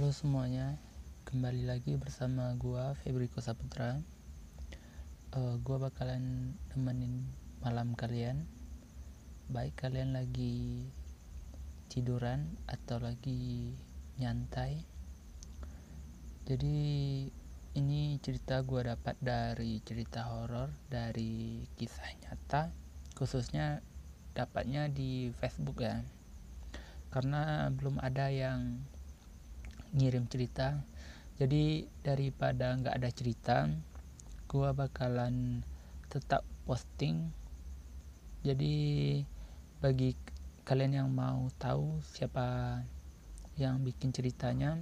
Halo semuanya, kembali lagi bersama gua Febriko Saputra. Uh, gua bakalan nemenin malam kalian. Baik kalian lagi tiduran atau lagi nyantai. Jadi ini cerita gua dapat dari cerita horor dari kisah nyata, khususnya dapatnya di Facebook ya. Karena belum ada yang ngirim cerita. Jadi daripada nggak ada cerita gua bakalan tetap posting. Jadi bagi kalian yang mau tahu siapa yang bikin ceritanya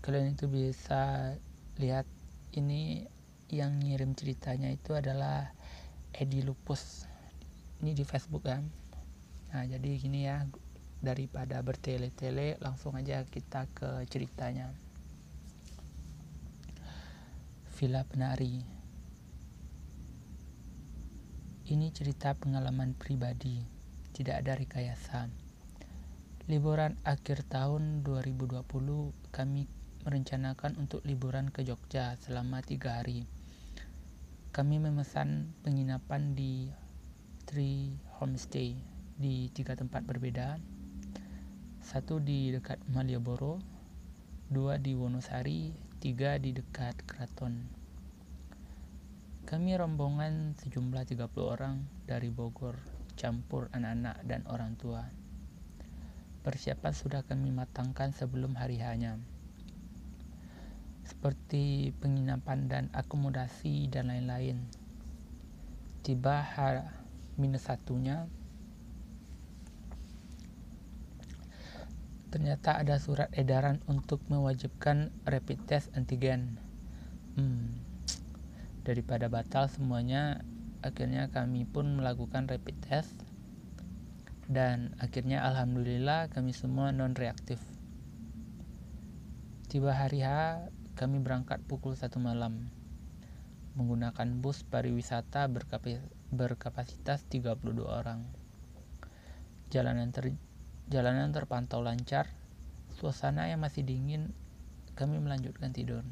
kalian itu bisa lihat ini yang ngirim ceritanya itu adalah Edi Lupus ini di Facebook kan? Nah jadi gini ya daripada bertele-tele langsung aja kita ke ceritanya. Villa Penari. Ini cerita pengalaman pribadi tidak ada rekayasa. Liburan akhir tahun 2020 kami merencanakan untuk liburan ke Jogja selama tiga hari. Kami memesan penginapan di Tree Homestay di tiga tempat berbeda satu di dekat Malioboro, dua di Wonosari, tiga di dekat Keraton. Kami rombongan sejumlah 30 orang dari Bogor, campur anak-anak dan orang tua. Persiapan sudah kami matangkan sebelum hari hanya. Seperti penginapan dan akomodasi dan lain-lain. Tiba hari minus satunya, ternyata ada surat edaran untuk mewajibkan rapid test antigen. Hmm, daripada batal semuanya, akhirnya kami pun melakukan rapid test dan akhirnya alhamdulillah kami semua non reaktif. Tiba hari H, kami berangkat pukul satu malam menggunakan bus pariwisata berkapasitas 32 orang. Jalanan ter Jalanan terpantau lancar, suasana yang masih dingin, kami melanjutkan tidur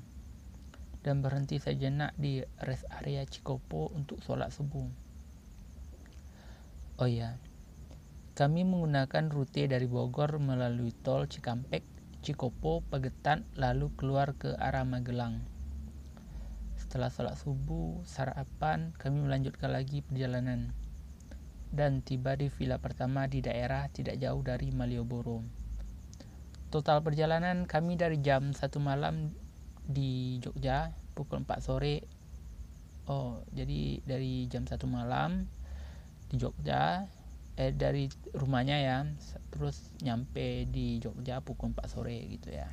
dan berhenti sejenak di rest area Cikopo untuk sholat subuh. Oh ya, kami menggunakan rute dari Bogor melalui tol Cikampek, Cikopo, Pagetan, lalu keluar ke arah Magelang. Setelah sholat subuh, sarapan, kami melanjutkan lagi perjalanan dan tiba di villa pertama di daerah tidak jauh dari Malioboro. Total perjalanan kami dari jam 1 malam di Jogja pukul 4 sore. Oh, jadi dari jam 1 malam di Jogja eh dari rumahnya ya terus nyampe di Jogja pukul 4 sore gitu ya.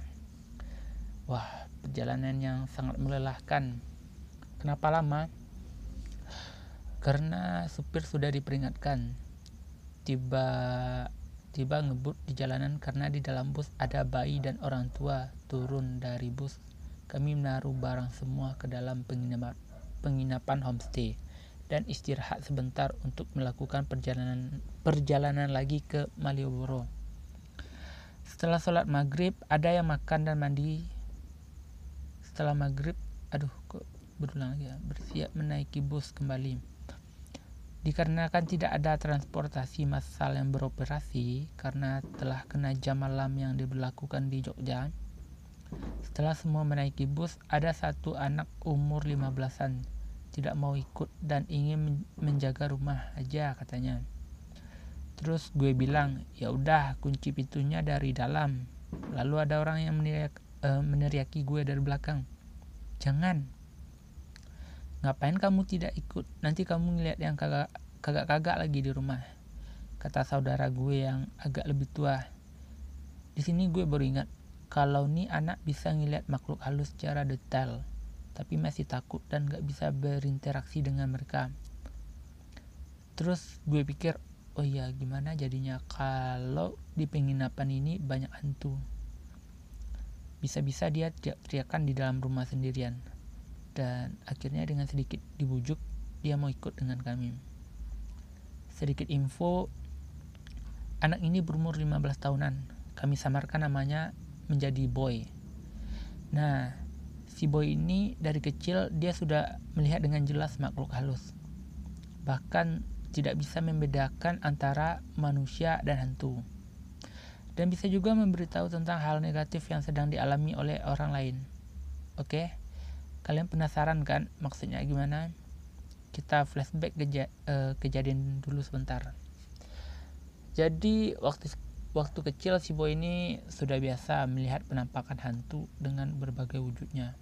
Wah, perjalanan yang sangat melelahkan. Kenapa lama? Karena supir sudah diperingatkan tiba tiba ngebut di jalanan karena di dalam bus ada bayi dan orang tua turun dari bus kami menaruh barang semua ke dalam penginapan penginapan homestay dan istirahat sebentar untuk melakukan perjalanan perjalanan lagi ke Malioboro. Setelah sholat maghrib, ada yang makan dan mandi. Setelah maghrib, aduh kok berulang ya, bersiap menaiki bus kembali. Dikarenakan tidak ada transportasi massal yang beroperasi karena telah kena jam malam yang diberlakukan di Jogja, setelah semua menaiki bus, ada satu anak umur 15-an tidak mau ikut dan ingin menjaga rumah aja katanya. Terus gue bilang, ya udah kunci pintunya dari dalam. Lalu ada orang yang meneriak, uh, meneriaki gue dari belakang. Jangan, ngapain kamu tidak ikut? Nanti kamu ngeliat yang kagak kagak lagi di rumah kata saudara gue yang agak lebih tua. Di sini gue baru ingat kalau nih anak bisa ngeliat makhluk halus secara detail tapi masih takut dan gak bisa berinteraksi dengan mereka. Terus gue pikir oh ya gimana jadinya kalau di penginapan ini banyak hantu? Bisa-bisa dia teriakan di dalam rumah sendirian dan akhirnya dengan sedikit dibujuk dia mau ikut dengan kami. Sedikit info, anak ini berumur 15 tahunan. Kami samarkan namanya menjadi boy. Nah, si boy ini dari kecil dia sudah melihat dengan jelas makhluk halus. Bahkan tidak bisa membedakan antara manusia dan hantu. Dan bisa juga memberitahu tentang hal negatif yang sedang dialami oleh orang lain. Oke, kalian penasaran kan maksudnya gimana? Kita flashback keja uh, kejadian dulu sebentar. Jadi waktu waktu kecil si boy ini sudah biasa melihat penampakan hantu dengan berbagai wujudnya.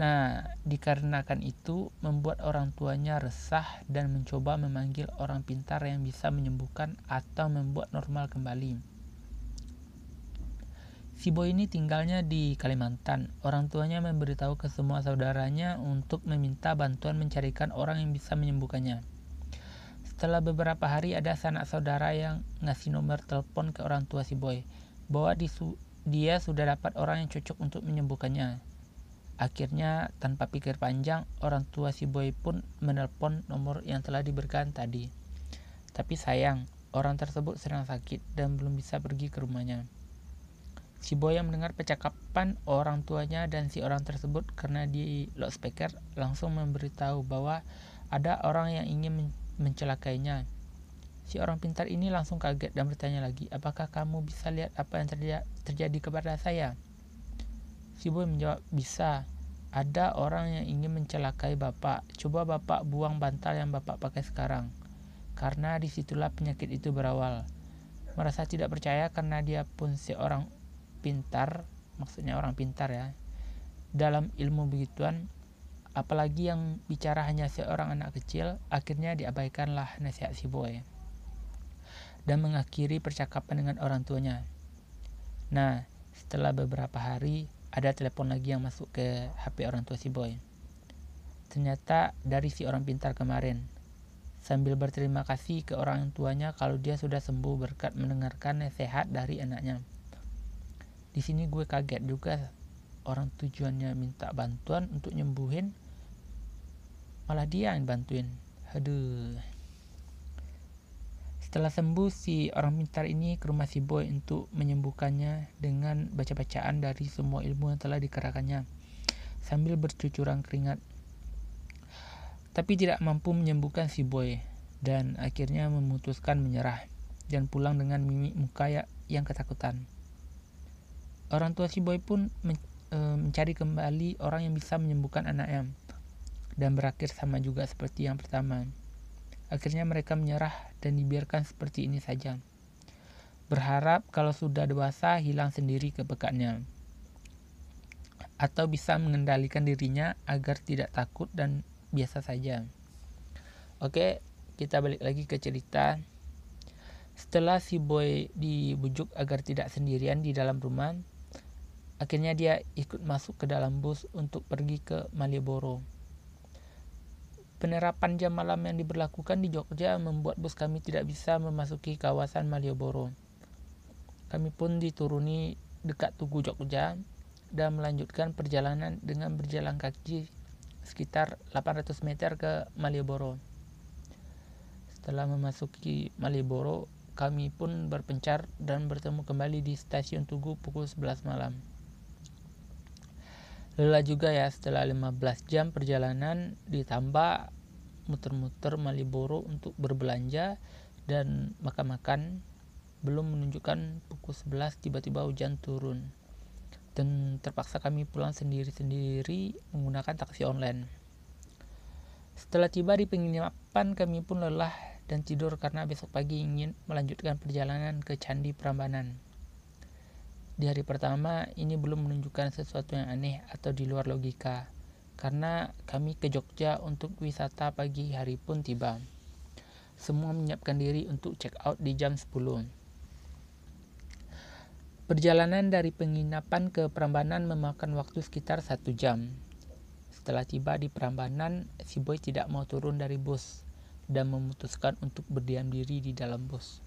Nah, dikarenakan itu membuat orang tuanya resah dan mencoba memanggil orang pintar yang bisa menyembuhkan atau membuat normal kembali. Si boy ini tinggalnya di Kalimantan. Orang tuanya memberitahu ke semua saudaranya untuk meminta bantuan mencarikan orang yang bisa menyembuhkannya. Setelah beberapa hari ada sanak saudara yang ngasih nomor telepon ke orang tua si boy bahwa dia sudah dapat orang yang cocok untuk menyembuhkannya. Akhirnya tanpa pikir panjang, orang tua si boy pun menelpon nomor yang telah diberikan tadi. Tapi sayang, orang tersebut sedang sakit dan belum bisa pergi ke rumahnya. Si Boy yang mendengar percakapan orang tuanya dan si orang tersebut karena di loudspeaker langsung memberitahu bahwa ada orang yang ingin men mencelakainya. Si orang pintar ini langsung kaget dan bertanya lagi, apakah kamu bisa lihat apa yang terjadi, terjadi kepada saya? Si Boy menjawab, bisa. Ada orang yang ingin mencelakai bapak. Coba bapak buang bantal yang bapak pakai sekarang. Karena di situlah penyakit itu berawal. Merasa tidak percaya karena dia pun seorang pintar maksudnya orang pintar ya dalam ilmu begituan apalagi yang bicara hanya seorang anak kecil akhirnya diabaikanlah nasihat si boy dan mengakhiri percakapan dengan orang tuanya. Nah setelah beberapa hari ada telepon lagi yang masuk ke HP orang tua si boy. Ternyata dari si orang pintar kemarin. Sambil berterima kasih ke orang tuanya kalau dia sudah sembuh berkat mendengarkan nasihat dari anaknya di sini gue kaget juga orang tujuannya minta bantuan untuk nyembuhin malah dia yang bantuin. Aduh. Setelah sembuh si orang pintar ini ke rumah si boy untuk menyembuhkannya dengan baca-bacaan dari semua ilmu yang telah dikerahkannya sambil bercucuran keringat. Tapi tidak mampu menyembuhkan si boy dan akhirnya memutuskan menyerah dan pulang dengan mimik muka yang ketakutan Orang tua si boy pun men e, mencari kembali orang yang bisa menyembuhkan anaknya dan berakhir sama juga seperti yang pertama. Akhirnya mereka menyerah dan dibiarkan seperti ini saja. Berharap kalau sudah dewasa hilang sendiri kepekaannya. Atau bisa mengendalikan dirinya agar tidak takut dan biasa saja. Oke, kita balik lagi ke cerita. Setelah si boy dibujuk agar tidak sendirian di dalam rumah, Akhirnya dia ikut masuk ke dalam bus untuk pergi ke Malioboro. Penerapan jam malam yang diberlakukan di Jogja membuat bus kami tidak bisa memasuki kawasan Malioboro. Kami pun dituruni dekat Tugu Jogja dan melanjutkan perjalanan dengan berjalan kaki sekitar 800 meter ke Malioboro. Setelah memasuki Malioboro, kami pun berpencar dan bertemu kembali di stasiun Tugu pukul 11 malam. Lelah juga ya setelah 15 jam perjalanan ditambah muter-muter Maliboro untuk berbelanja dan makan-makan belum menunjukkan pukul 11 tiba-tiba hujan turun dan terpaksa kami pulang sendiri-sendiri menggunakan taksi online. Setelah tiba di penginapan kami pun lelah dan tidur karena besok pagi ingin melanjutkan perjalanan ke Candi Prambanan. Di hari pertama, ini belum menunjukkan sesuatu yang aneh atau di luar logika, karena kami ke Jogja untuk wisata pagi hari pun tiba. Semua menyiapkan diri untuk check out di jam 10. Perjalanan dari penginapan ke Prambanan memakan waktu sekitar satu jam. Setelah tiba di Prambanan, si boy tidak mau turun dari bus dan memutuskan untuk berdiam diri di dalam bus.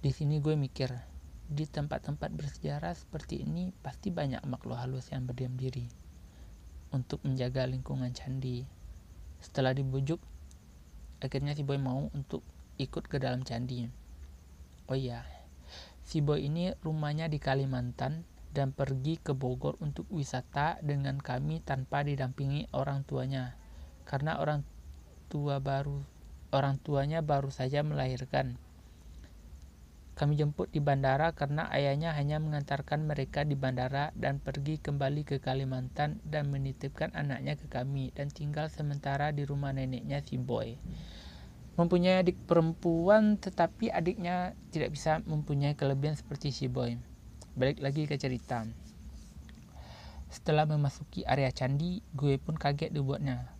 Di sini gue mikir, di tempat-tempat bersejarah seperti ini pasti banyak makhluk halus yang berdiam diri untuk menjaga lingkungan candi. Setelah dibujuk, akhirnya si boy mau untuk ikut ke dalam candi. Oh iya, si boy ini rumahnya di Kalimantan dan pergi ke Bogor untuk wisata dengan kami tanpa didampingi orang tuanya karena orang tua baru orang tuanya baru saja melahirkan. Kami jemput di bandara karena ayahnya hanya mengantarkan mereka di bandara dan pergi kembali ke Kalimantan dan menitipkan anaknya ke kami dan tinggal sementara di rumah neneknya si Boy. Mempunyai adik perempuan tetapi adiknya tidak bisa mempunyai kelebihan seperti si Boy. Balik lagi ke cerita. Setelah memasuki area candi, gue pun kaget dibuatnya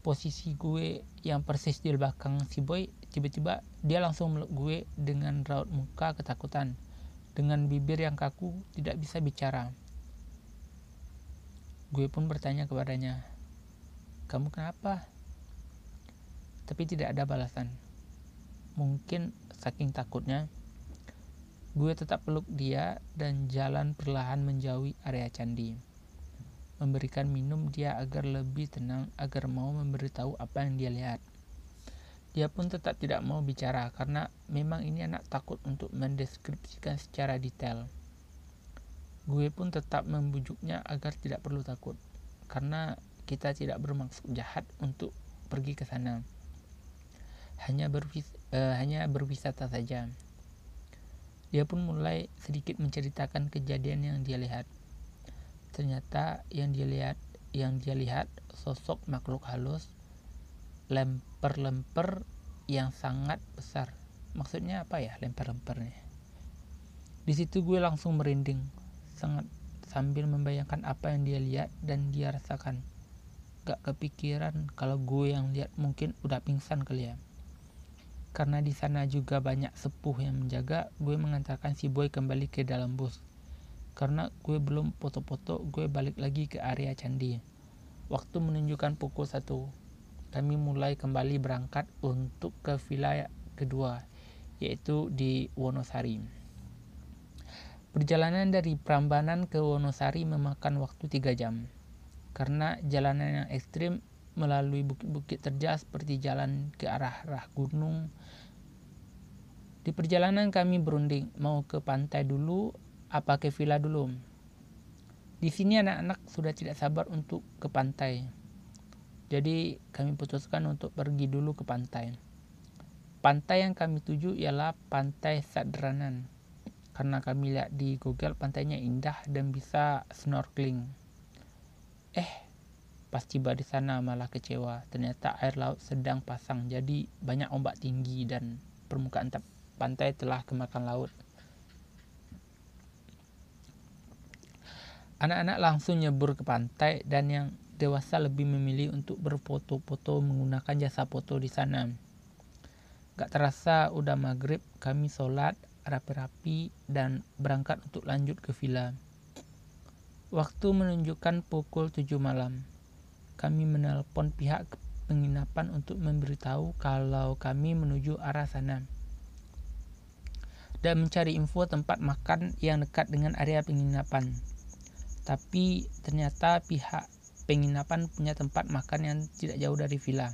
posisi gue yang persis di belakang si boy tiba-tiba dia langsung meluk gue dengan raut muka ketakutan. Dengan bibir yang kaku tidak bisa bicara. Gue pun bertanya kepadanya kamu kenapa? Tapi tidak ada balasan. Mungkin saking takutnya gue tetap peluk dia dan jalan perlahan menjauhi area candi. Memberikan minum dia agar lebih tenang agar mau memberitahu apa yang dia lihat. Dia pun tetap tidak mau bicara karena memang ini anak takut untuk mendeskripsikan secara detail. Gue pun tetap membujuknya agar tidak perlu takut karena kita tidak bermaksud jahat untuk pergi ke sana. Hanya berwis uh, hanya berwisata saja. Dia pun mulai sedikit menceritakan kejadian yang dia lihat ternyata yang dia lihat yang dia lihat sosok makhluk halus lemper-lemper yang sangat besar. Maksudnya apa ya lemper-lempernya? Di situ gue langsung merinding sangat sambil membayangkan apa yang dia lihat dan dia rasakan. Gak kepikiran kalau gue yang lihat mungkin udah pingsan kali ya. Karena di sana juga banyak sepuh yang menjaga gue mengantarkan si boy kembali ke dalam bus. Karena gue belum foto-foto gue balik lagi ke area candi. Waktu menunjukkan pukul 1 kami mulai kembali berangkat untuk ke villa kedua yaitu di Wonosari perjalanan dari Prambanan ke Wonosari memakan waktu 3 jam karena jalanan yang ekstrim melalui bukit-bukit terjal seperti jalan ke arah-arah gunung di perjalanan kami berunding mau ke pantai dulu apa ke villa dulu. Di sini anak-anak sudah tidak sabar untuk ke pantai. Jadi kami putuskan untuk pergi dulu ke pantai. Pantai yang kami tuju ialah Pantai Sadranan. Karena kami lihat di Google pantainya indah dan bisa snorkeling. Eh, pas tiba di sana malah kecewa. Ternyata air laut sedang pasang, jadi banyak ombak tinggi dan permukaan pantai telah kemakan laut. Anak-anak langsung nyebur ke pantai dan yang dewasa lebih memilih untuk berfoto-foto menggunakan jasa foto di sana. Gak terasa udah maghrib, kami sholat rapi-rapi dan berangkat untuk lanjut ke villa. Waktu menunjukkan pukul 7 malam. Kami menelpon pihak penginapan untuk memberitahu kalau kami menuju arah sana dan mencari info tempat makan yang dekat dengan area penginapan tapi ternyata pihak penginapan punya tempat makan yang tidak jauh dari villa.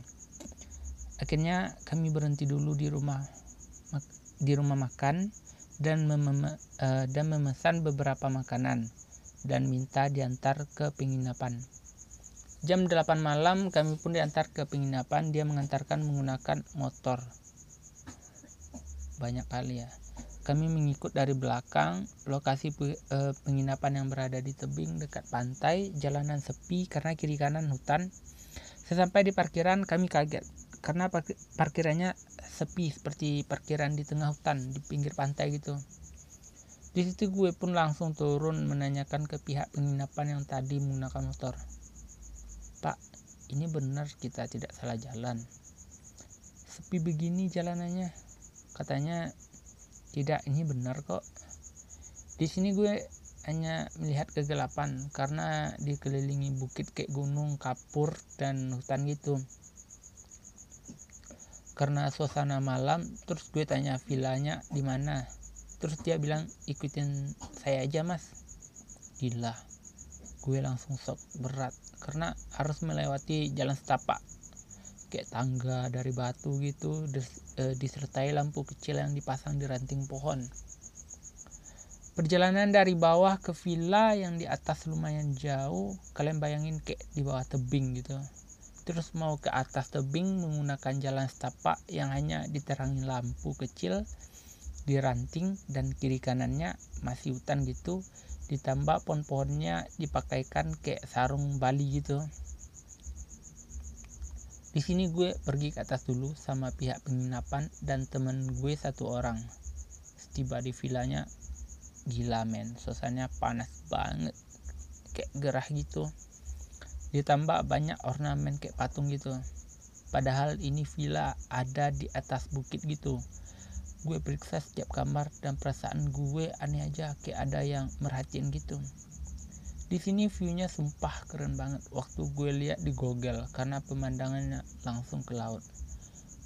Akhirnya kami berhenti dulu di rumah di rumah makan dan mem uh, dan memesan beberapa makanan dan minta diantar ke penginapan. Jam 8 malam kami pun diantar ke penginapan, dia mengantarkan menggunakan motor. Banyak kali ya. Kami mengikut dari belakang lokasi eh, penginapan yang berada di tebing dekat pantai, jalanan sepi karena kiri kanan hutan. Sesampai di parkiran kami kaget karena parkirannya sepi seperti parkiran di tengah hutan di pinggir pantai gitu. Di situ gue pun langsung turun menanyakan ke pihak penginapan yang tadi menggunakan motor. Pak, ini benar kita tidak salah jalan. Sepi begini jalanannya. Katanya tidak ini benar kok. Di sini gue hanya melihat kegelapan karena dikelilingi bukit kayak gunung kapur dan hutan gitu. Karena suasana malam terus gue tanya villanya di mana. Terus dia bilang ikutin saya aja mas. Gila gue langsung sok berat karena harus melewati jalan setapak. Kayak tangga dari batu gitu e, disertai lampu kecil yang dipasang di ranting pohon. Perjalanan dari bawah ke villa yang di atas lumayan jauh kalian bayangin kayak di bawah tebing gitu. Terus mau ke atas tebing menggunakan jalan setapak yang hanya diterangi lampu kecil di ranting dan kiri kanannya masih hutan gitu. Ditambah pohon-pohonnya dipakaikan kayak sarung Bali gitu di sini gue pergi ke atas dulu sama pihak penginapan dan temen gue satu orang. Tiba di villanya gila men. Suasananya panas banget. Kayak gerah gitu. Ditambah banyak ornamen kayak patung gitu. Padahal ini villa ada di atas bukit gitu. Gue periksa setiap kamar dan perasaan gue aneh aja. Kayak ada yang merhatiin gitu di sini viewnya sumpah keren banget waktu gue lihat di Google karena pemandangannya langsung ke laut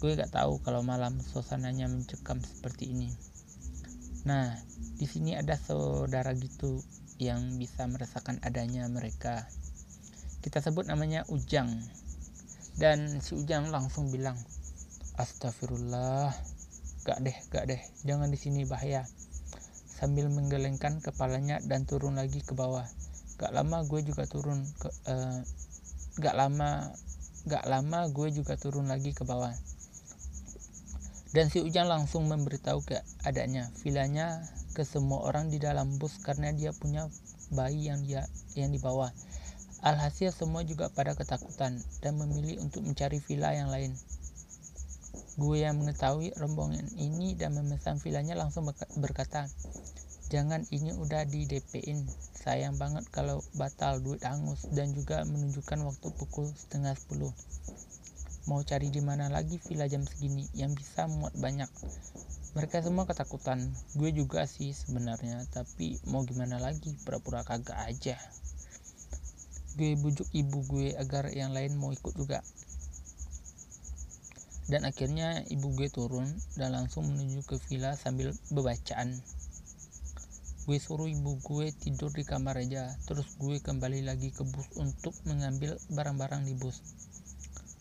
gue gak tahu kalau malam suasananya mencekam seperti ini Nah, di sini ada saudara gitu yang bisa merasakan adanya mereka. Kita sebut namanya Ujang. Dan si Ujang langsung bilang, "Astagfirullah, gak deh, gak deh, jangan di sini bahaya." Sambil menggelengkan kepalanya dan turun lagi ke bawah. Gak lama gue juga turun ke uh, gak lama gak lama gue juga turun lagi ke bawah dan si Ujang langsung memberitahu keadaannya vilanya ke semua orang di dalam bus karena dia punya bayi yang dia yang dibawa. Alhasil semua juga pada ketakutan dan memilih untuk mencari villa yang lain. Gue yang mengetahui rombongan ini dan memesan villanya langsung berkata, Jangan ini udah di DP-in, sayang banget kalau batal duit hangus dan juga menunjukkan waktu pukul setengah sepuluh. Mau cari di mana lagi villa jam segini yang bisa muat banyak? Mereka semua ketakutan. Gue juga sih sebenarnya tapi mau gimana lagi? Pura-pura kagak aja. Gue bujuk ibu gue agar yang lain mau ikut juga. Dan akhirnya ibu gue turun dan langsung menuju ke villa sambil bebacaan gue suruh ibu gue tidur di kamar aja. Terus gue kembali lagi ke bus untuk mengambil barang-barang di bus.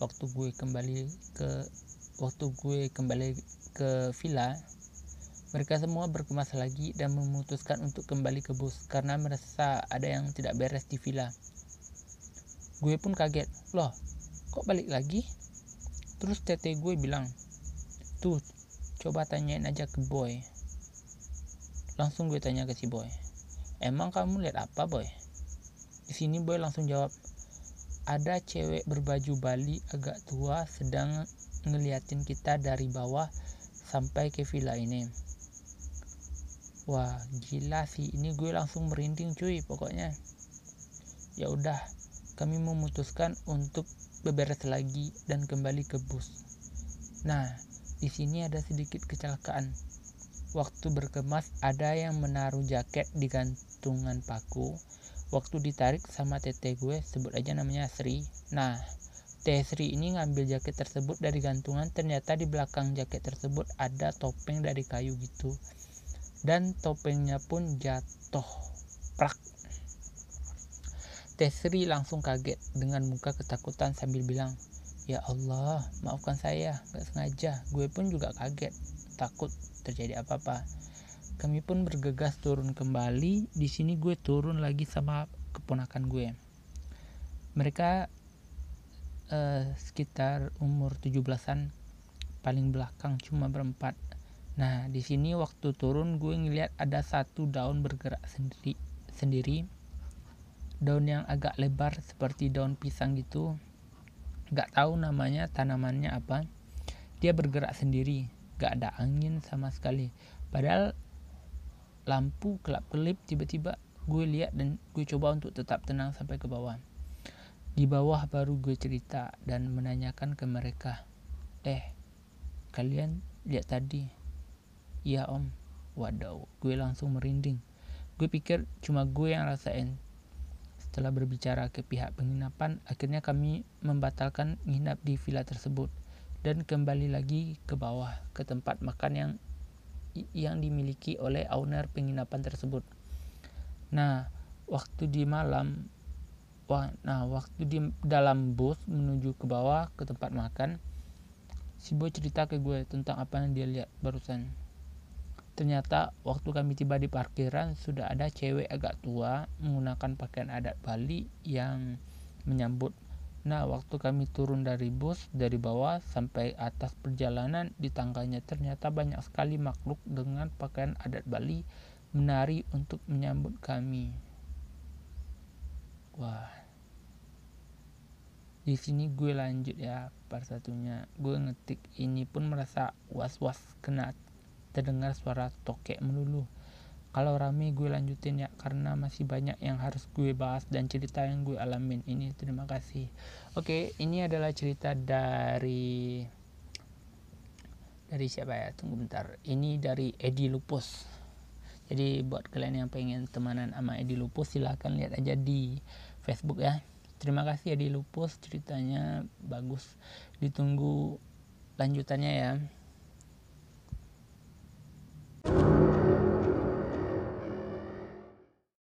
Waktu gue kembali ke waktu gue kembali ke villa mereka semua berkemas lagi dan memutuskan untuk kembali ke bus karena merasa ada yang tidak beres di villa. Gue pun kaget. Loh kok balik lagi? Terus tete gue bilang tuh coba tanyain aja ke boy langsung gue tanya ke si boy emang kamu lihat apa boy? Di sini boy langsung jawab ada cewek berbaju Bali agak tua sedang ngeliatin kita dari bawah sampai ke villa ini. Wah gila sih ini gue langsung merinding cuy pokoknya. Ya udah kami memutuskan untuk beberes lagi dan kembali ke bus. Nah di sini ada sedikit kecelakaan waktu berkemas ada yang menaruh jaket di gantungan paku. Waktu ditarik sama tete gue sebut aja namanya Sri. Nah Teh Sri ini ngambil jaket tersebut dari gantungan ternyata di belakang jaket tersebut ada topeng dari kayu gitu. Dan topengnya pun jatuh prak. Teh Sri langsung kaget dengan muka ketakutan sambil bilang Ya Allah, maafkan saya, gak sengaja. Gue pun juga kaget, takut terjadi apa-apa. Kami pun bergegas turun kembali. Di sini gue turun lagi sama keponakan gue. Mereka uh, sekitar umur 17-an paling belakang cuma berempat. Nah di sini waktu turun gue ngeliat ada satu daun bergerak sendiri sendiri. Daun yang agak lebar seperti daun pisang gitu. Nggak tahu namanya tanamannya apa. Dia bergerak sendiri gak ada angin sama sekali. Padahal lampu kelap-kelip tiba-tiba gue lihat dan gue coba untuk tetap tenang sampai ke bawah. Di bawah baru gue cerita dan menanyakan ke mereka eh kalian lihat tadi? Iya om. Waduh gue langsung merinding. Gue pikir cuma gue yang rasain. Setelah berbicara ke pihak penginapan akhirnya kami membatalkan nginap di villa tersebut dan kembali lagi ke bawah ke tempat makan yang yang dimiliki oleh owner penginapan tersebut. Nah, waktu di malam, wah, nah waktu di dalam bus menuju ke bawah ke tempat makan, si boy cerita ke gue tentang apa yang dia lihat barusan. Ternyata waktu kami tiba di parkiran sudah ada cewek agak tua menggunakan pakaian adat Bali yang menyambut. Nah, waktu kami turun dari bus dari bawah sampai atas perjalanan di tangganya ternyata banyak sekali makhluk dengan pakaian adat Bali menari untuk menyambut kami. Wah. Di sini gue lanjut ya part satunya. Gue ngetik ini pun merasa was-was kena terdengar suara tokek melulu. Kalau rame gue lanjutin ya karena masih banyak yang harus gue bahas dan cerita yang gue alamin ini. Terima kasih. Oke, ini adalah cerita dari dari siapa ya? Tunggu bentar. Ini dari Edi Lupus. Jadi buat kalian yang pengen temanan sama Edi Lupus silahkan lihat aja di Facebook ya. Terima kasih Edi Lupus ceritanya bagus. Ditunggu lanjutannya ya.